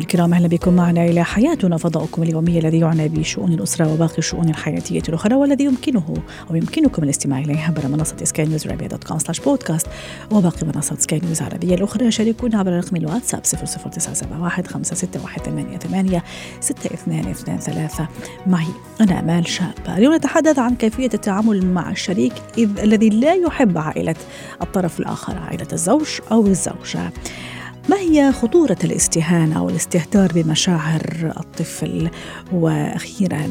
الكرام أهلا بكم معنا إلى حياتنا فضاؤكم اليومي الذي يعنى بشؤون الأسرة وباقي الشؤون الحياتية الأخرى والذي يمكنه أو يمكنكم الاستماع اليه عبر منصة سكاي نيوز عربيه dot com slash بودكاست وباقي منصات سكاي نيوز العربية الأخرى. شاركونا عبر رقم الواتساب 00971 561 6223 معي أنا آمال شابة. اليوم نتحدث عن كيفية التعامل مع الشريك إذ الذي لا يحب عائلة الطرف الآخر عائلة الزوج أو الزوجة. ما هي خطورة الاستهانة والاستهتار بمشاعر الطفل؟ وأخيرا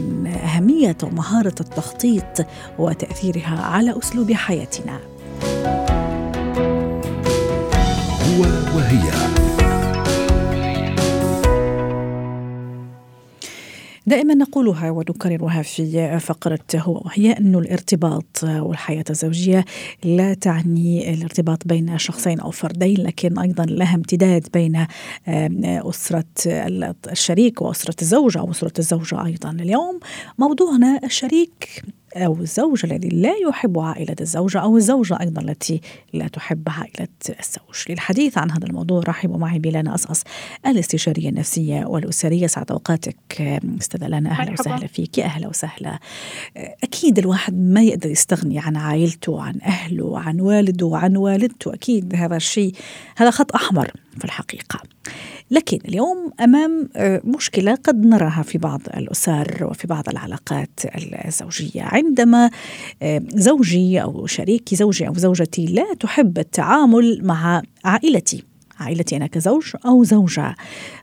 أهمية ومهارة التخطيط وتأثيرها على أسلوب حياتنا. هو وهي. دائما نقولها ونكررها في فقرة هو وهي أن الارتباط والحياة الزوجية لا تعني الارتباط بين شخصين أو فردين لكن أيضا لها امتداد بين أسرة الشريك وأسرة الزوجة أو أسرة الزوجة أيضا اليوم. موضوعنا الشريك أو الزوج الذي لا يحب عائلة الزوجة أو الزوجة أيضا التي لا تحب عائلة الزوج. للحديث عن هذا الموضوع رحبوا معي بلانا أصأص الاستشارية النفسية والأسرية. سعد أوقاتك أستاذة لانا أهلا وسهلا فيك. أهلا وسهلا. أكيد الواحد ما يقدر يستغني عن عائلته عن أهله عن والده عن والدته. أكيد هذا الشيء هذا خط أحمر في الحقيقة. لكن اليوم أمام مشكلة قد نراها في بعض الأسر وفي بعض العلاقات الزوجية. عندما زوجي أو شريكي زوجي أو زوجتي لا تحب التعامل مع عائلتي عائلتي أنا كزوج أو زوجة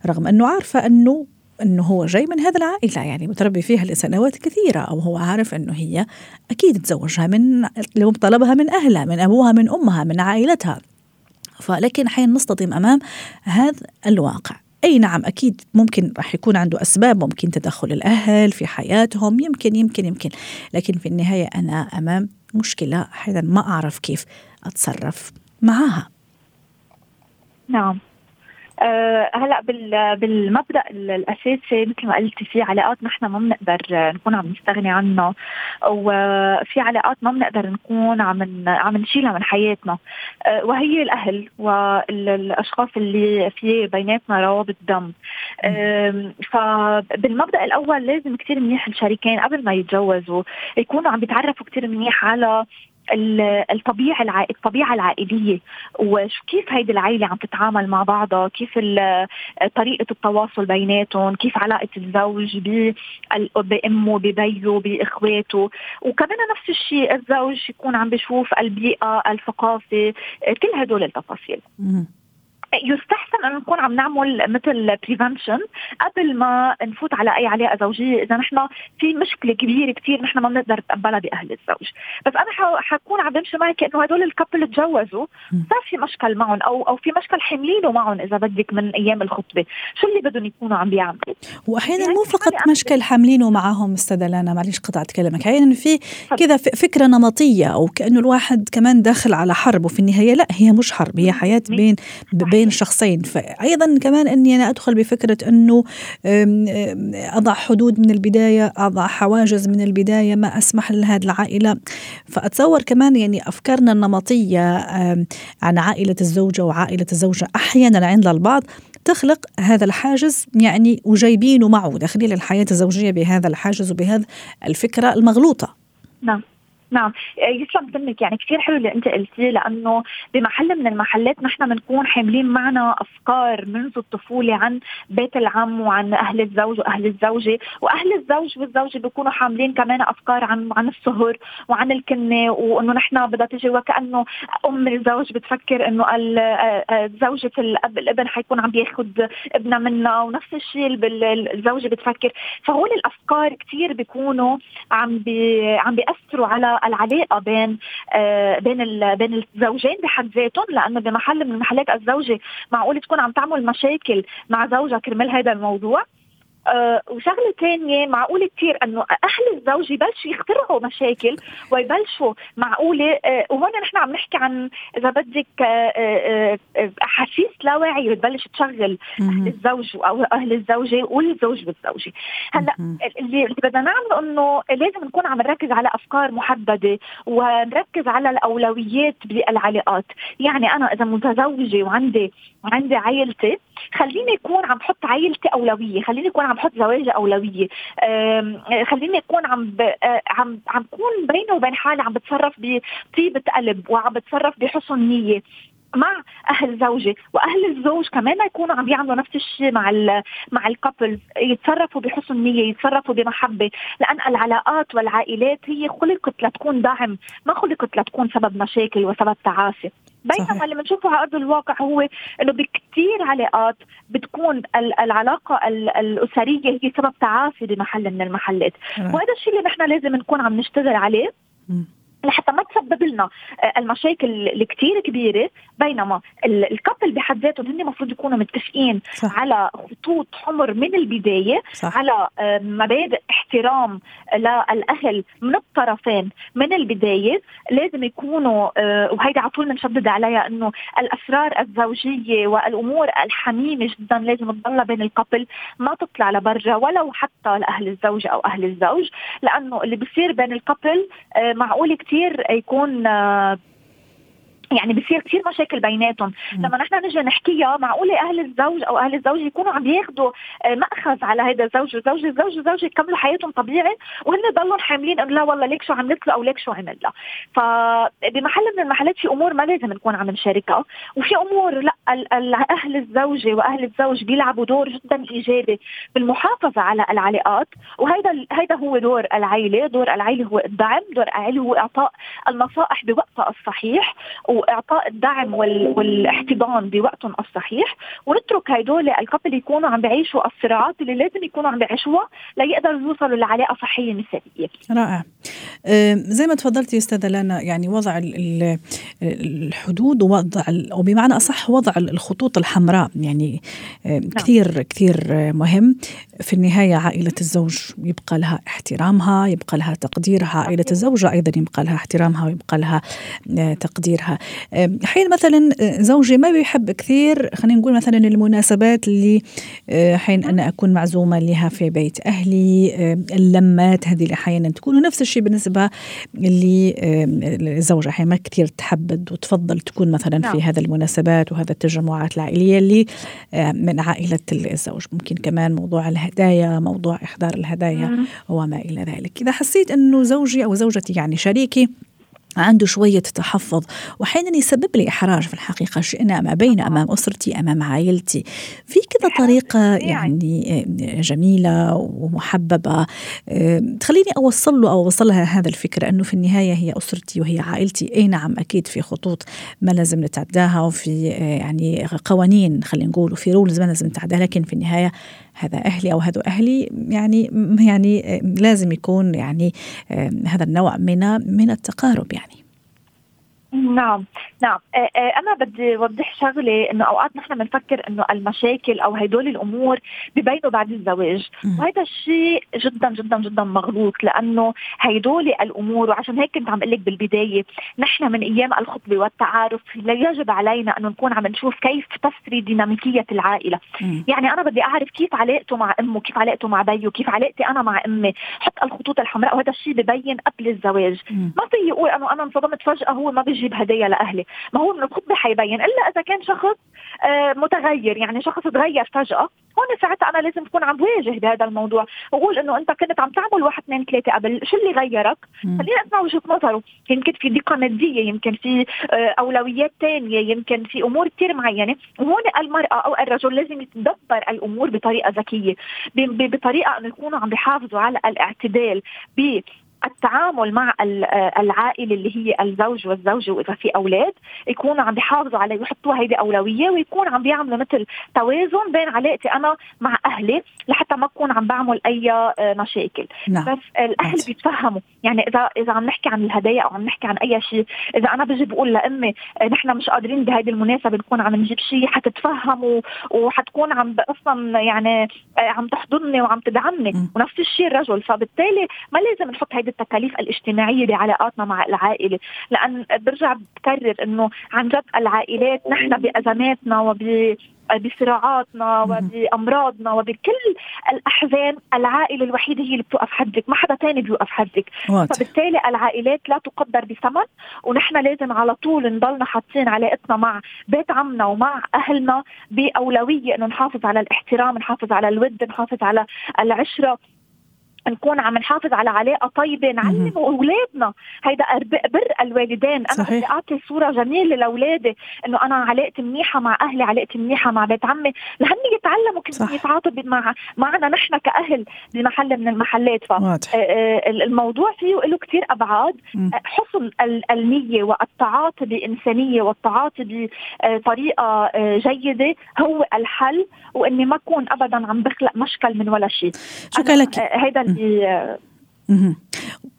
رغم أنه عارفة أنه أنه هو جاي من هذا العائلة يعني متربي فيها لسنوات كثيرة أو هو عارف أنه هي أكيد تزوجها من لو طلبها من أهلها من أبوها من أمها من عائلتها. فلكن حين نصطدم أمام هذا الواقع أي نعم أكيد ممكن راح يكون عنده أسباب ممكن تدخل الأهل في حياتهم يمكن يمكن يمكن. لكن في النهاية أنا أمام مشكلة أحيانا ما أعرف كيف أتصرف معها. نعم. أه هلا بالمبدأ الأساسي مثل ما قلتي في علاقات نحن ما بنقدر نكون عم نستغني عنها وفي علاقات ما بنقدر نكون عم عم نشيلها من حياتنا. أه وهي الأهل والأشخاص اللي في بيناتنا روابط دم. أه فبالمبدا الأول لازم كثير منيح الشريكين قبل ما يتجوزوا يكونوا عم بيتعرفوا كثير منيح على الطبيعة. الطبيعة العائلية وكيف هيدي العائله عم تتعامل مع بعضها؟ كيف طريقة التواصل بيناتهم؟ كيف علاقة الزوج بأمه ببيه بإخواته؟ وكمان نفس الشيء الزوج يكون عم بيشوف البيئة الثقافة كل هدول التفاصيل. يستحسن انه نكون عم نعمل مثل prevention قبل ما نفوت على أي علاقة زوجية إذا نحن في مشكلة كبيرة كثير نحن ما بنقدر نتقبلها بأهل الزوج. بس أنا حكون عم بمشي معك انه هدول ال couple تجوزوا صار في مشكل معهم أو أو في مشكل حاملينه معهم إذا بدك من أيام الخطبة. شو اللي بدهم يكونوا عم بيعملوا؟ وأحيانا يعني مو فقط مشكل حاملينه معهم أستاذة لانا معلش قطعت كلامك. أحيانا في كذا فكرة نمطية أو كأنه الواحد كمان داخل على حرب وفي النهاية لا هي مش حرب هي حياة بين بين شخصين. فأيضا كمان أني أنا أدخل بفكرة أنه أضع حدود من البداية أضع حواجز من البداية ما أسمح لهذه العائلة. فأتصور كمان يعني أفكارنا النمطية عن عائلة الزوجة وعائلة الزوجة أحيانا عند البعض تخلق هذا الحاجز يعني وجايبينه معه داخلين الحياة الزوجية بهذا الحاجز وبهذا الفكرة المغلوطة. نعم. نعم. يسلم سنك يعني كثير حلو اللي انت قلتيه لأنه بمحل من المحلات نحن بنكون حاملين معنا أفكار منذ الطفولة عن بيت العم وعن أهل الزوج وأهل الزوجة. وأهل الزوج والزوجة بيكونوا حاملين كمان أفكار عن عن السهر وعن الكنة وإنه نحن بدها تجي وكأنه أم الزوج بتفكر إنه زوجة الاب الابن حيكون عم بياخذ ابنها منا ونفس الشيء الزوجة بتفكر. فهول الأفكار كثير بيكونوا عم بي عم بيأثروا على العلاقة بين آه بين بين الزوجين بحد ذاتهم لأنه بمحل من محلات الزوجة معقول تكون عم تعمل مشاكل مع زوجها كرمال هذا الموضوع. آه وشغلة ثانية معقول كثير إنه أهل الزوج يبلشوا يخترعوا مشاكل ويبلشوا معقولة آه وهون نحن عم نحكي عن إذا بدك آه آه, آه، احاسيس لا واعيه بتبلش تشغل أهل الزوج أو أهل الزوجة والزوج بالزوجة. هلأ اللي بدنا نعمله إنه لازم نكون عم نركز على أفكار محددة ونركز على الأولويات بالعلاقات. يعني أنا إذا متزوجة وعندي وعندي عائلتي خليني يكون عم بحط عائلتي أولوية خليني يكون عم بحط زواجي أولوية. خليني يكون عم ب... آه، عم عم بكون بيني وبين حالي عم بتصرف بطيبة قلب وعم بتصرف بحسن نية مع أهل زوجي. وأهل الزوج كمان يكونوا عم يعملوا نفس الشيء مع مع الكابل يتصرفوا بحسن نية يتصرفوا بمحبة. لأن العلاقات والعائلات هي خلقت لتكون دعم ما خلقت لتكون سبب مشاكل وسبب تعاسه بينما اللي بنشوفه على أرض الواقع هو إنه بكثير علاقات بتكون العلاقة الأسرية هي سبب تعافي بمحل من المحلات. وهذا الشيء اللي نحن لازم نكون عم نشتغل عليه. لحتى ما تسبب لنا آه، المشاكل الكتير كبيرة بينما الكابل بحد ذاتهم هن المفروض يكونوا متفقين صح. على خطوط حمر من البداية صح. على آه، مبادئ احترام للأهل من الطرفين من البداية لازم يكونوا آه، وهيدي على طول بنشدد عليها إنه الأسرار الزوجية والأمور الحميمة جدا لازم تضلها بين ال couple ما تطلع لبرا ولو حتى لأهل الزوجه أو أهل الزوج لأنه اللي بصير بين ال couple معقول كثير كثير يكون آه، يعني بصير كثير مشاكل بيناتهم. لما نحن نجي نحكيها معقولة أهل الزوج أو أهل الزوج يكونوا عم ياخذوا آه، مأخذ على هذا الزوج وزوج الزوج وزوج يكملوا حياتهم طبيعي وهن ضلوا حاملين إنه لا والله ليك شو عملت له أو ليك شو عمل له فبمحل من المحلات في أمور ما لازم نكون عم نشاركها وفي أمور لا أهل الزوجه وأهل الزوج بيلعبوا دور جدا إيجابي بالمحافظة على العلاقات وهذا هذا هو دور العائله دور العائله هو الدعم دور العائله هو إعطاء النصائح بوقتها الصحيح وإعطاء الدعم والاحتضان بوقتهم الصحيح ونترك هدول الكابل يكونوا عم بيعيشوا الصراعات اللي لازم يكونوا عم بيعيشوها ليقدروا يوصلوا لعلاقة صحية مثاليه. رائع. زي ما تفضلتي أستاذة لنا يعني وضع الحدود ووضع أو بمعنى أصح وضع الخطوط الحمراء يعني نعم. كثير كثير مهم في النهاية عائلة الزوج يبقى لها احترامها يبقى لها تقديرها عائلة الزوجه أيضا يبقى لها احترامها ويبقى لها تقديرها حين مثلا آه، زوجي ما بيحب كثير خلينا نقول مثلا المناسبات اللي آه، حين أنا أكون معزومة لها في بيت أهلي اللمات هذه أحيانا تكون نفس الشيء بالنسبة اللي الزوجة أحيانا ما كثير تحبذ وتفضل تكون مثلا في نعم. هذا المناسبات وهذا التجمعات العائلية اللي من عائلة الزوج. ممكن كمان موضوع الهدايا موضوع إحضار الهدايا وما إلى ذلك. إذا حسيت إنه زوجي أو زوجتي يعني شريكي عنده شوية تحفظ وأحيانا يسبب لي إحراج في الحقيقة شئنا ما بين أمام أسرتي أمام عائلتي. في كذا طريقة يعني آه، جميلة ومحببة. آه، تخليني أوصل له أو أوصلها هذا الفكرة أنه في النهاية هي أسرتي وهي عائلتي. أي نعم أكيد في خطوط ما لازم نتعداها وفي آه، يعني قوانين خلينا نقول وفي رولز ما لازم نتعداها لكن في النهاية هذا أهلي أو هذا أهلي يعني يعني لازم يكون يعني هذا النوع من من التقارب يعني. نعم نعم. آه، آه، أنا بدي اوضح شغلة إنه أوقات نحن بنفكر إنه المشاكل أو هدول الأمور ببينوا بعد الزواج. وهذا الشيء جدا جدا جدا مغلوط لأنه هدول الأمور وعشان هيك كنت عم أقول لك بالبداية نحن من أيام الخطبة والتعارف لا يجب علينا انه نكون عم نشوف كيف تسري ديناميكية العائلة. مم. يعني أنا بدي أعرف كيف علاقته مع أمه كيف علاقته مع بيه كيف علاقتي أنا مع أمي. حط الخطوط الحمراء وهذا الشيء ببين قبل الزواج. مم. ما في يقول إنه أنا انصدمت فجأة هو ما بيجيب هدايا لأهلي. ما هو من الخطبة حيبين إلا إذا كان شخص آه، متغير يعني شخص تغير فجأة. هون ساعتها أنا لازم تكون عم بواجه بهذا الموضوع. واقول إنه أنت كنت عم تعمل واحد اثنين ثلاثة قبل شو اللي غيرك؟ خلينا أسمع وجهة نظره. يمكن في دقه مادية يمكن في آه، أولويات ثانية يمكن في أمور كثير معينة. وهون المرأة أو الرجل لازم يتدبر الأمور بطريقة ذكية بطريقة إنه يكونوا عم بيحافظوا على الاعتدال التعامل مع العائله اللي هي الزوج والزوجة وإذا في أولاد يكونوا عم بيحافظوا عليه ويحطوها هيدي أولوية ويكون عم بيعملوا مثل توازن بين علاقتي أنا مع أهلي لحتى ما أكون عم بعمل أي آه، مشاكل. نعم. بس الأهل بيتفهموا. يعني إذا إذا عم نحكي عن الهدايا أو عم نحكي عن أي شيء إذا أنا بجي بقول لأمي آه، نحن مش قادرين بهذه المناسبة نكون عم نجيب شيء حتتفهم وحتكون عم أصلا يعني آه، عم تحضني وعم تدعمني. ونفس الشيء الرجل. فبالتالي ما لازم نحط هذه التكاليف الاجتماعية بعلاقاتنا مع العائلة. لأن برجع بكرر إنه عن جد العائلات نحن بأزماتنا وب بصراعاتنا وبأمراضنا وبكل الأحزان العائلة الوحيدة هي اللي بتوقف حدك ما حدا تاني بيوقف حدك. فبالتالي العائلات لا تقدر بثمن ونحن لازم على طول نضلنا حاطين علاقتنا مع بيت عمنا ومع أهلنا بأولوية إنه نحافظ على الاحترام نحافظ على الود نحافظ على العشرة. نكون عم نحافظ على علاقة طيبة نعلم أولادنا. هيدا بر الوالدين. أنا بدي أعطي صورة جميلة لأولادي إنه أنا علاقتي منيحة مع أهلي علاقتي منيحة مع بيت عمي. لهن يتعلموا كيف يتعاطوا مع معنا نحن كأهل بمحل من المحلات. فالموضوع فيه له كثير أبعاد. حسن النية والتعاطي بإنسانية والتعاطي بطريقة جيدة هو الحل. وإني ما أكون ابدا عم بخلق مشكل من ولا شيء. شكرا لك هيدا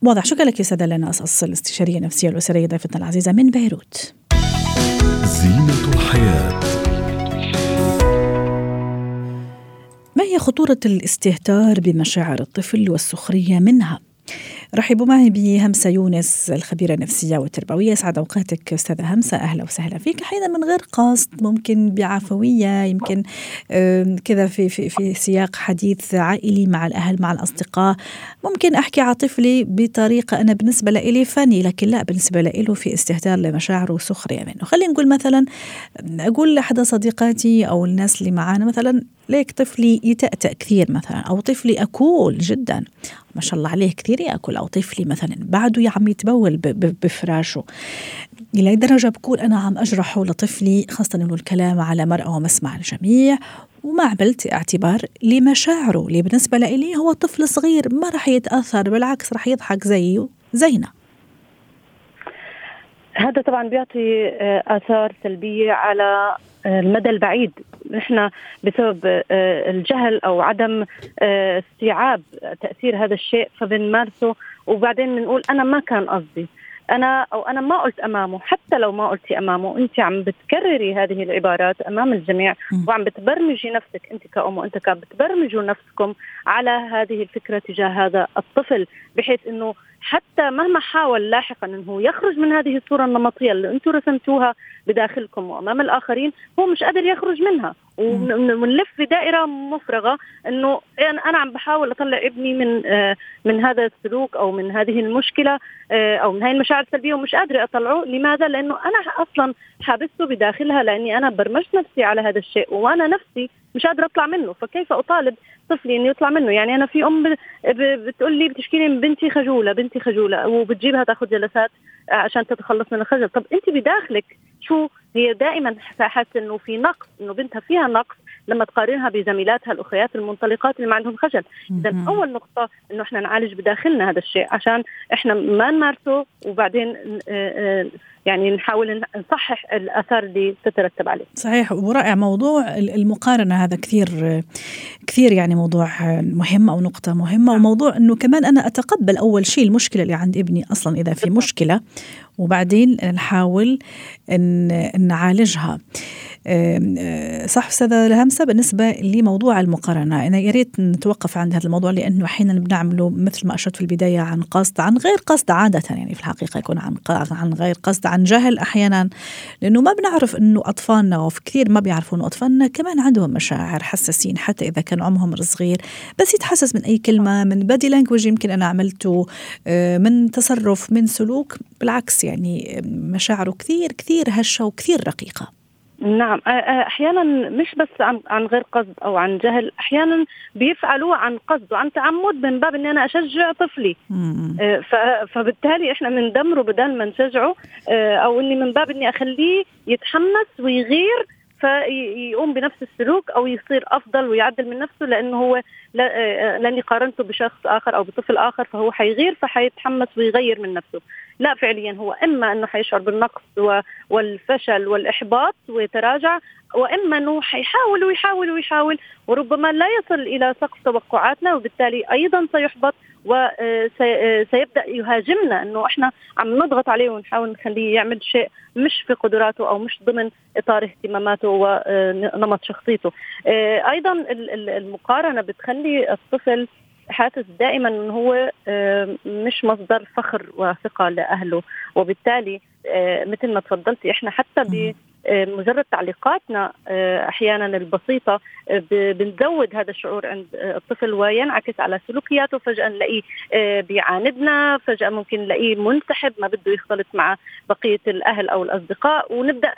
واضح. شكرا لك يا سادة لنا أصل الاستشارية النفسية الأسرية ضيفتنا العزيزة من بيروت؟ زينة الحياة. ما هي خطورة الاستهتار بمشاعر الطفل والسخرية منها؟ رحبوا معي بهمسة يونس الخبيرة النفسية والتربوية. سعد أوقاتك أستاذة همسة. أهلا وسهلا فيك. أحيانا من غير قصد ممكن بعفوية يمكن كذا في, في, في سياق حديث عائلي مع الأهل مع الأصدقاء. ممكن أحكي على طفلي بطريقة أنا بالنسبة لي فني لكن لا بالنسبة له في استهتار لمشاعره وسخرية منه. خلينا نقول مثلا أقول لأحد صديقاتي أو الناس اللي معانا مثلا ليك طفلي يتأتأ كثير مثلا أو طفلي أكول جدا. ما شاء الله عليه كثير يأكل أو طفلي مثلا بعده عم يتبول بفراشه. إلى درجة بكون أنا عم أجرحه لطفلي خاصة إنه الكلام على مرأى ومسمع الجميع. وما عملت اعتبار لمشاعره اللي بالنسبة لي هو طفل صغير ما رح يتأثر بالعكس رح يضحك زيه زينا. هذا طبعا بيعطي آه، آثار سلبية على المدى البعيد. نحن بسبب آه، الجهل أو عدم آه، استيعاب تأثير هذا الشيء فبنمارسه وبعدين بنقول أنا ما كان قصدي. أنا أو أنا ما قلت أمامه حتى لو ما قلتي أمامه أنت عم بتكرري هذه العبارات أمام الجميع وعم بتبرمجي نفسك أنت كأم وأنت كأب. بتبرمجوا نفسكم على هذه الفكرة تجاه هذا الطفل بحيث إنه حتى مهما حاول لاحقا إنه يخرج من هذه الصورة النمطية اللي أنتم رسمتوها بداخلكم وأمام الآخرين هو مش قادر يخرج منها. ونلف في دائره مفرغة إنه أنا عم بحاول أطلع ابني من آه، من هذا السلوك أو من هذه المشكلة آه، أو من هذه المشاعر السلبية ومش قادرة أطلعه. لماذا؟ لأنه أنا أصلا حابسته بداخلها لأني أنا برمجت نفسي على هذا الشيء. وأنا نفسي مش قادرة أطلع منه فكيف أطالب طفلي إنه يطلع منه؟ يعني أنا في أم بتقول لي بتشكي لي بنتي خجولة بنتي خجولة وبتجيبها تاخذ جلسات عشان تتخلص من الخجل. طب أنت بداخلك شو هي دائما حاسة إنه في نقص إنه بنتها فيها نقص لما تقارنها بزميلاتها الاخريات المنطلقات اللي ما عندهم خجل اذا أول نقطة إنه إحنا نعالج بداخلنا هذا الشيء عشان إحنا ما نمارسه وبعدين آه، آه، يعني نحاول نصحح الآثار اللي تترتب عليه. صحيح ورائع موضوع المقارنة هذا كثير كثير يعني موضوع مهم أو نقطة مهمة وموضوع إنه كمان أنا أتقبل أول شيء المشكلة اللي عند ابني أصلا إذا في مشكلة وبعدين نحاول إن نعالجها. آه، صح أستاذة الهمسه بالنسبة لموضوع المقارنة أنا يا ريت نتوقف عند هذا الموضوع لأنه أحيانا بنعمله مثل ما أشرت في البداية عن قصد عن غير قصد عادة يعني في الحقيقة يكون عن عن غير قصد عن جهل أحيانا لأنه ما بنعرف إنه أطفالنا وفي كثير ما بيعرفوا إنه أطفالنا كمان عندهم مشاعر حساسين حتى إذا كان عمرهم صغير بس يتحسس من أي كلمة من بادي لانجوج يمكن أنا عملته آه، من تصرف من سلوك بالعكس يعني مشاعره كثير كثير هشة وكثير رقيقة. نعم. أحيانا مش بس عن عن غير قصد أو عن جهل أحيانا بيفعلوه عن قصد. وعن تعمد من باب إني أنا أشجع طفلي. فبالتالي إحنا بندمره بدل ما نشجعه أو إني من باب إني أخليه يتحمس ويغير فيقوم بنفس السلوك أو يصير أفضل ويعدل من نفسه لأنه هو لاني قارنته بشخص آخر أو بطفل آخر فهو حيغير فحيتحمس ويغير من نفسه. لا فعليا هو إما أنه حيشعر بالنقص والفشل والإحباط ويتراجع وإما أنه حيحاول ويحاول ويحاول وربما لا يصل إلى سقف توقعاتنا وبالتالي أيضا سيحبط وسيبدا يهاجمنا أنه إحنا عم نضغط عليه ونحاول نخليه يعمل شيء مش في قدراته أو مش ضمن إطار اهتماماته ونمط شخصيته. أيضا المقارنة بتخلي الطفل حاسس دائما إنه هو مش مصدر فخر وثقة لأهله. وبالتالي مثل ما تفضلتي إحنا حتى مجرد تعليقاتنا آه، أحيانا البسيطة آه، بنزود هذا الشعور عند آه، الطفل وينعكس على سلوكياته فجأة نلاقيه بيعاندنا فجأة ممكن نلاقيه منسحب ما بده يختلط مع بقية الأهل أو الأصدقاء ونبدأ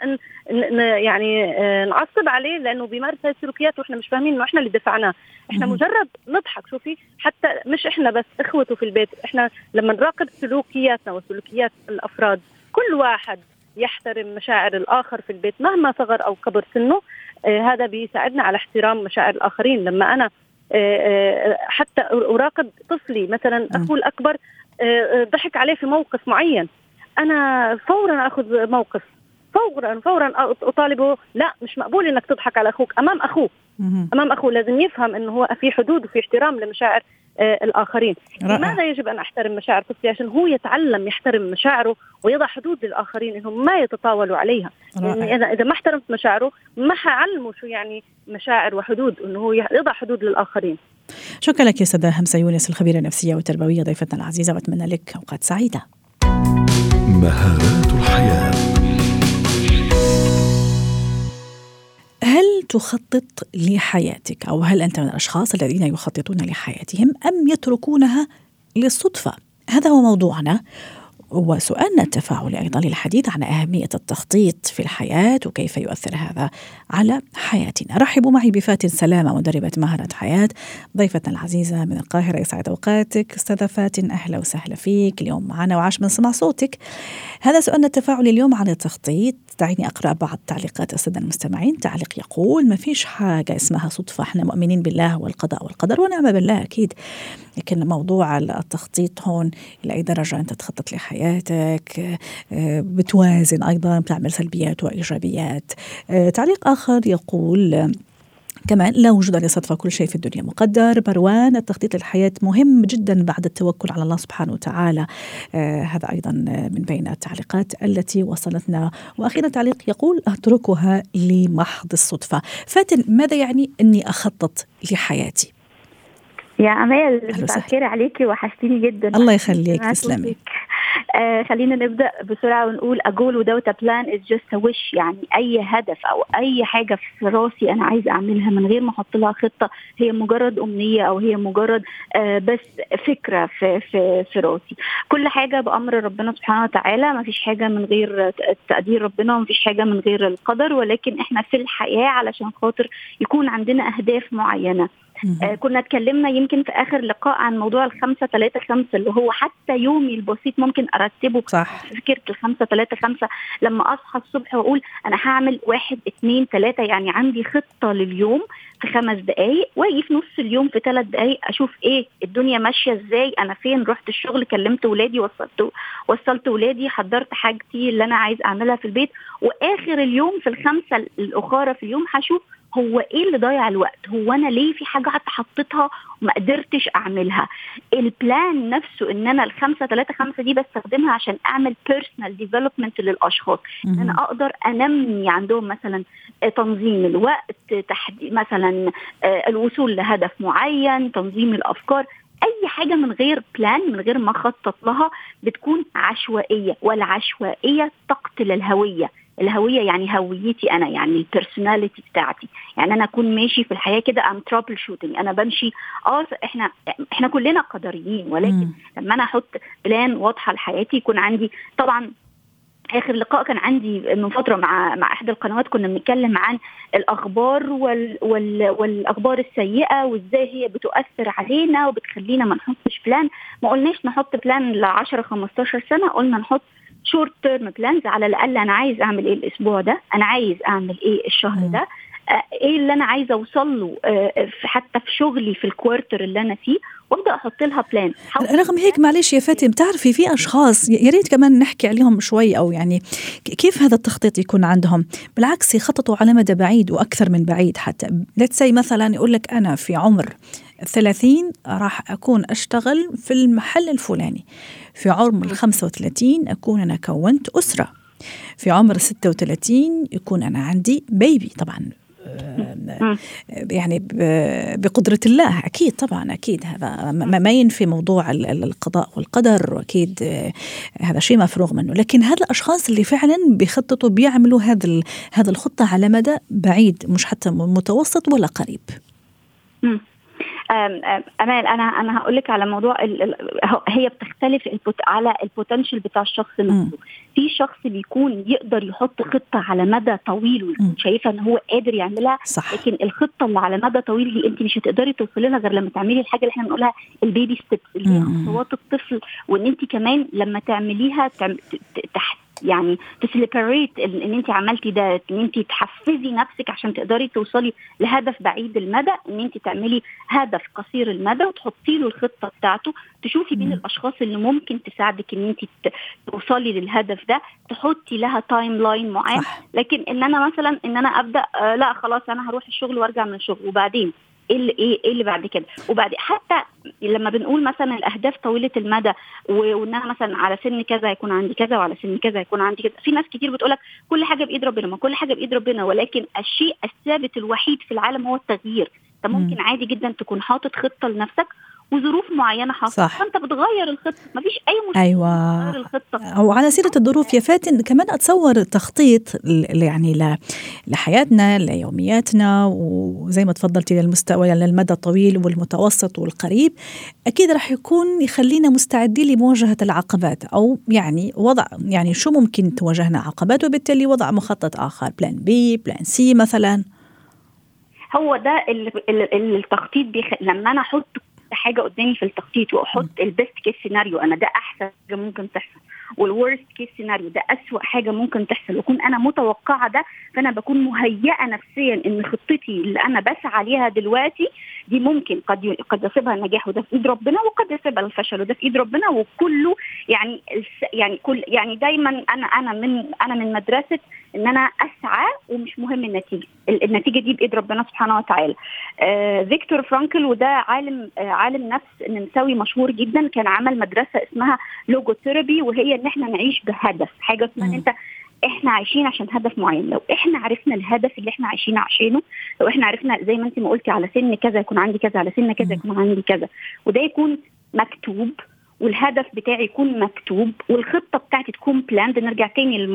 يعني نعصب عليه لأنه بيمارس هذه السلوكيات وإحنا مش فاهمين إنه إحنا اللي دفعناه. إحنا مجرد نضحك شوفي حتى مش إحنا بس إخوته في البيت إحنا لما نراقب سلوكياتنا وسلوكيات الأفراد كل واحد يحترم مشاعر الآخر في البيت مهما صغر أو كبر سنه. آه هذا بيساعدنا على احترام مشاعر الآخرين. لما أنا آه, آه، حتى أراقب طفلي مثلا أخوه الأكبر ضحك عليه في موقف معين. أنا فورا أخذ موقف. فورا فورا أطالبه لا مش مقبول إنك تضحك على أخوك. أمام أخوه. أمام أخوه. لازم يفهم إنه هو في حدود وفي احترام لمشاعر آه الآخرين. لماذا يجب أن أحترم مشاعر طفلي عشان هو يتعلم يحترم مشاعره ويضع حدود للآخرين إنهم ما يتطاولوا عليها. رائع. يعني إذا إذا ما احترمت مشاعره ما حعلمه شو يعني مشاعر وحدود إنه هو يضع حدود للآخرين. شكرا لك يا سيدة همسة يونس الخبيرة النفسية والتربوية ضيفتنا العزيزة وأتمنى لك أوقات سعيدة. مهارات تخطط لحياتك أو هل أنت من الأشخاص الذين يخططون لحياتهم أم يتركونها للصدفة؟ هذا هو موضوعنا وسؤالنا التفاعلي أيضا للحديث عن أهمية التخطيط في الحياة وكيف يؤثر هذا على حياتنا. رحبوا معي بفاتن سلامة مدربة مهارة حياة ضيفتنا العزيزة من القاهرة يسعد أوقاتك أستاذة فاتن أهلا وسهلا فيك اليوم معنا وعاش من سمع صوتك. هذا سؤالنا التفاعلي اليوم عن التخطيط دعيني أقرأ بعض تعليقات الساده المستمعين. تعليق يقول ما فيش حاجة اسمها صدفة. إحنا مؤمنين بالله والقضاء والقدر ونعم بالله. أكيد. لكن موضوع التخطيط هون إلى أي درجة أنت تخطط لحياتك آه، بتوازن أيضا بتعمل سلبيات وإيجابيات. آه، تعليق آخر يقول كمان لا وجود لصدفة كل شيء في الدنيا. مقدر. مروان التخطيط للحياة مهم جدا بعد التوكل على الله سبحانه وتعالى. آه هذا أيضا من بين التعليقات التي وصلتنا. وأخيرا تعليق يقول أتركها لمحض الصدفة. فاتن ماذا يعني أني أخطط لحياتي؟ يا مساء الخير عليكي وحشتيني جدا. الله يخليك. تسلمي. آه خلينا نبدأ بسرعة ونقول اجول without is just a wish. يعني أي هدف أو أي حاجة في راسي أنا عايزه أعملها من غير ما أحط لها خطة هي مجرد أمنية أو هي مجرد آه بس فكرة في في في راسي. كل حاجة بأمر ربنا سبحانه وتعالى. ما فيش حاجة من غير تقدير ربنا وما فيش حاجة من غير القدر. ولكن إحنا في الحياة علشان خاطر يكون عندنا أهداف معينة. آه كنا اتكلمنا يمكن في آخر لقاء عن موضوع الخمسة ثلاثة خمسة اللي هو حتى يومي البسيط ممكن أرتبه. صح. فكرة الخمسة ثلاثة خمسة لما أصحى الصبح وأقول أنا هعمل واحد اثنين ثلاثة يعني عندي خطة لليوم في خمس دقائق وأجي في نص اليوم في ثلاث دقائق أشوف إيه الدنيا ماشية إزاي أنا فين رحت الشغل كلمت ولادي وصلت وصلت ولادي حضرت حاجتي اللي أنا عايز أعملها في البيت وآخر اليوم في الخمسة الأخرى في اليوم هشوف هو إيه اللي ضيع الوقت؟ هو أنا ليه في حاجة حطيتها وما قدرتش أعملها؟ ال plan نفسه إن أنا الخمسة ثلاثة خمسة دي بستخدمها عشان أعمل personal development للأشخاص. إن أنا أقدر أنمي عندهم مثلا تنظيم الوقت تحديد مثلا آه، الوصول لهدف معين تنظيم الأفكار. أي حاجة من غير plan من غير ما أخطط لها بتكون عشوائية والعشوائية تقتل الهويه الهوية يعني هويتي أنا يعني ال personality بتاعتي. يعني أنا أكون ماشي في الحياة كده I'm troubleshooting أنا بمشي آه إحنا إحنا كلنا قدريين ولكن مم. لما أنا أحط plan واضحة لحياتي يكون عندي طبعا آخر لقاء كان عندي من فترة مع مع إحدى القنوات كنا بنتكلم عن الأخبار وال وال والأخبار السيئة وإزاي هي بتؤثر علينا وبتخلينا ما نحطش plan ما قلناش نحط بلان ل 10 15 سنة قلنا نحط short term plans على الأقل أنا عايز أعمل إيه الأسبوع ده؟ أنا عايز أعمل إيه الشهر ده؟ إيه اللي أنا عايزة اوصل له آه، حتى في شغلي في ال quarter اللي أنا فيه وابدأ أحط لها plan رغم هيك معلش يا فاتن بتعرفي في أشخاص يا ريت كمان نحكي عليهم شوي أو يعني كيف هذا التخطيط يكون عندهم؟ بالعكس يخططوا على مدى بعيد وأكثر من بعيد حتى. let's مثلا يقول لك أنا في عمر 30 راح أكون أشتغل في المحل الفلاني. في عمر ال 35 أكون أنا كونت أسرة. في عمر 36 يكون أنا عندي baby طبعا يعني بقدرة الله. أكيد طبعا أكيد هذا ما ينفي موضوع القضاء والقدر وأكيد هذا شيء مفروغ منه. لكن هذا الأشخاص اللي فعلا بيخططوا بيعملوا هذا هذا الخطة على مدى بعيد مش حتى متوسط ولا قريب. أمال أنا أنا هقول لك على موضوع هي بتختلف على البوتنشال بتاع الشخص نفسه. في شخص بيكون يقدر يحط خطة على مدى طويل ويكون شايفة إن هو قادر يعملها صح. لكن الخطة اللي على مدى طويل دي انت مش هتقدري توصلي لها غير لما تعملي الحاجة اللي إحنا بنقولها ال baby steps اللي هي خطوات الطفل. وإن انت كمان لما تعمليها تحت يعني ت celebrate إن انت عملتي ده إن انت تحفزي نفسك عشان تقدري توصلي لهدف بعيد المدى إن انت تعملي هدف قصير المدى وتحطي له الخطة بتاعته تشوفي مين الأشخاص اللي ممكن تساعدك إن انت توصلي للهدف ده تحطي لها timeline معين لكن إن أنا مثلا إن أنا أبدأ آه لأ خلاص أنا هروح الشغل وأرجع من الشغل وبعدين؟ إيه اللي إيه اللي بعد كده. وبعد حتى لما بنقول مثلا الأهداف طويلة المدى وان أنا مثلا على سن كذا يكون عندي كذا وعلى سن كذا يكون عندي كذا. في ناس كتير بتقول لك كل حاجة بإيد ربنا ما كل حاجة بإيد ربنا ولكن الشيء الثابت الوحيد في العالم هو التغيير. أنت ممكن عادي جدا تكون حاطط خطة لنفسك وظروف معينة حصلت صح. فأنت بتغير الخطة. مفيش أي مشكلة أيوه. الخطة. وعلى سيرة الظروف يا فاتن كمان أتصور تخطيط يعني لحياتنا ليومياتنا وزي ما تفضلتي للمستوى للمدى الطويل والمتوسط والقريب أكيد راح يكون يخلينا مستعدين لمواجهة العقبات أو يعني وضع يعني شو ممكن تواجهنا عقبات وبالتالي وضع مخطط آخر plan B plan C مثلا. هو ده التخطيط بيخ... لما أنا أحط حاجة قدامي في التخطيط وأحط ال best case scenario أنا ده أحسن حاجة ممكن تحصل. وال worst case scenario ده اسوء حاجة ممكن تحصل. وأكون أنا متوقعة ده فأنا بكون مهيئة نفسيا إن خطتي اللي أنا بسعى ليها دلوقتي دي ممكن قد قد يصيبها النجاح وده في إيد ربنا وقد يصيبها الفشل وده في إيد ربنا وكله يعني يعني كل يعني دايما أنا أنا من أنا من مدرسة إن أنا أسعى ومش مهم النتيجة. النتيجة دي بإيد ربنا سبحانه وتعالى. آه فيكتور فرانكل وده عالم آه عالم نفس نمساوي مشهور جدا كان عمل مدرسة اسمها logotherapy وهي إن إحنا نعيش بهدف. حاجة اسمها إن أنت إحنا عايشين عشان هدف معين. لو إحنا عرفنا الهدف اللي إحنا عايشين عشانه لو إحنا عرفنا زي ما انت ما قلتي على سن كذا يكون عندي كذا على سن كذا يكون عندي كذا. وده يكون مكتوب والهدف بتاعي يكون مكتوب والخطة بتاعتي تكون planned نرجع تاني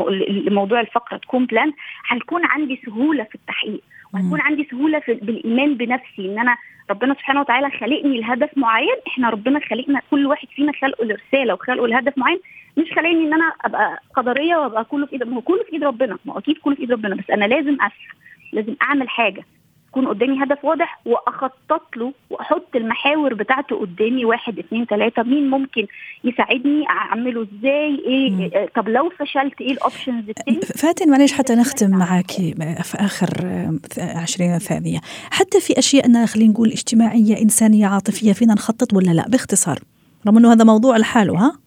لموضوع الفقرة تكون بلاند هيكون عندي سهولة في التحقيق وهيكون عندي سهولة في بالإيمان بنفسي إن أنا ربنا سبحانه وتعالى خلقني لهدف معين. إحنا ربنا خلقنا كل واحد فينا خلقه لرسالة وخلقه لهدف معين. مش خلاني إن أنا أبقى قدرية وأبقى كله في ايد ما هو كله في إيد ربنا. ما هو أكيد كله في إيد ربنا بس أنا لازم أسعى لازم أعمل حاجة. يكون قدامي هدف واضح وأخطط له وأحط المحاور بتاعته قدامي واحد اثنين ثلاثة مين ممكن يساعدني أعمله إزاي إيه مم. طب لو فشلت إيه ال options التاني فاتن معلش حتى نختم معك في آخر 20 ثانية حتى في أشياء خلينا نقول اجتماعية إنسانية عاطفية فينا نخطط ولا لا؟ باختصار رغم إنه هذا موضوع لحاله ها؟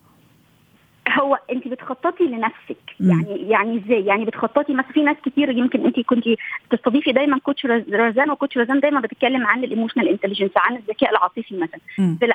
هو انت بتخططي لنفسك. مم. يعني يعني إزاي؟ يعني بتخططي مثلا في ناس كتير يمكن انت كنت تستضيفي دايما coach رزان و coach رزان دايما بتتكلم عن ال emotional intelligence عن الذكاء العاطفي مثلا.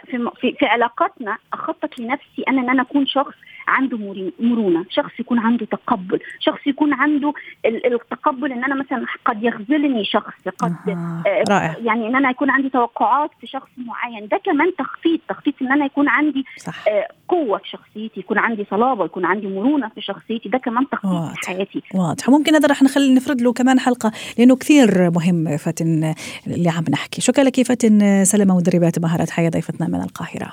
في, في, في علاقاتنا أخطط لنفسي أنا إن أنا أكون شخص عنده مرونة شخص يكون عنده تقبل شخص يكون عنده التقبل إن أنا مثلا قد يخذلني شخص قد آه. رائع. يعني إن أنا يكون عندي توقعات في شخص معين ده كمان تخطيط تخطيط إن أنا يكون عندي صح. آه قوة في شخصيتي يكون عندي صلابة يكون عندي مرونة في شخصيتي ده كمان تخطيط في حياتي واضح ممكن هذا رح نخلي نفرد له كمان حلقة لأنه كثير مهم فاتن اللي عم نحكي شكرا لك فاتن سلمة مدربات مهارات حياة ضيفتنا من القاهرة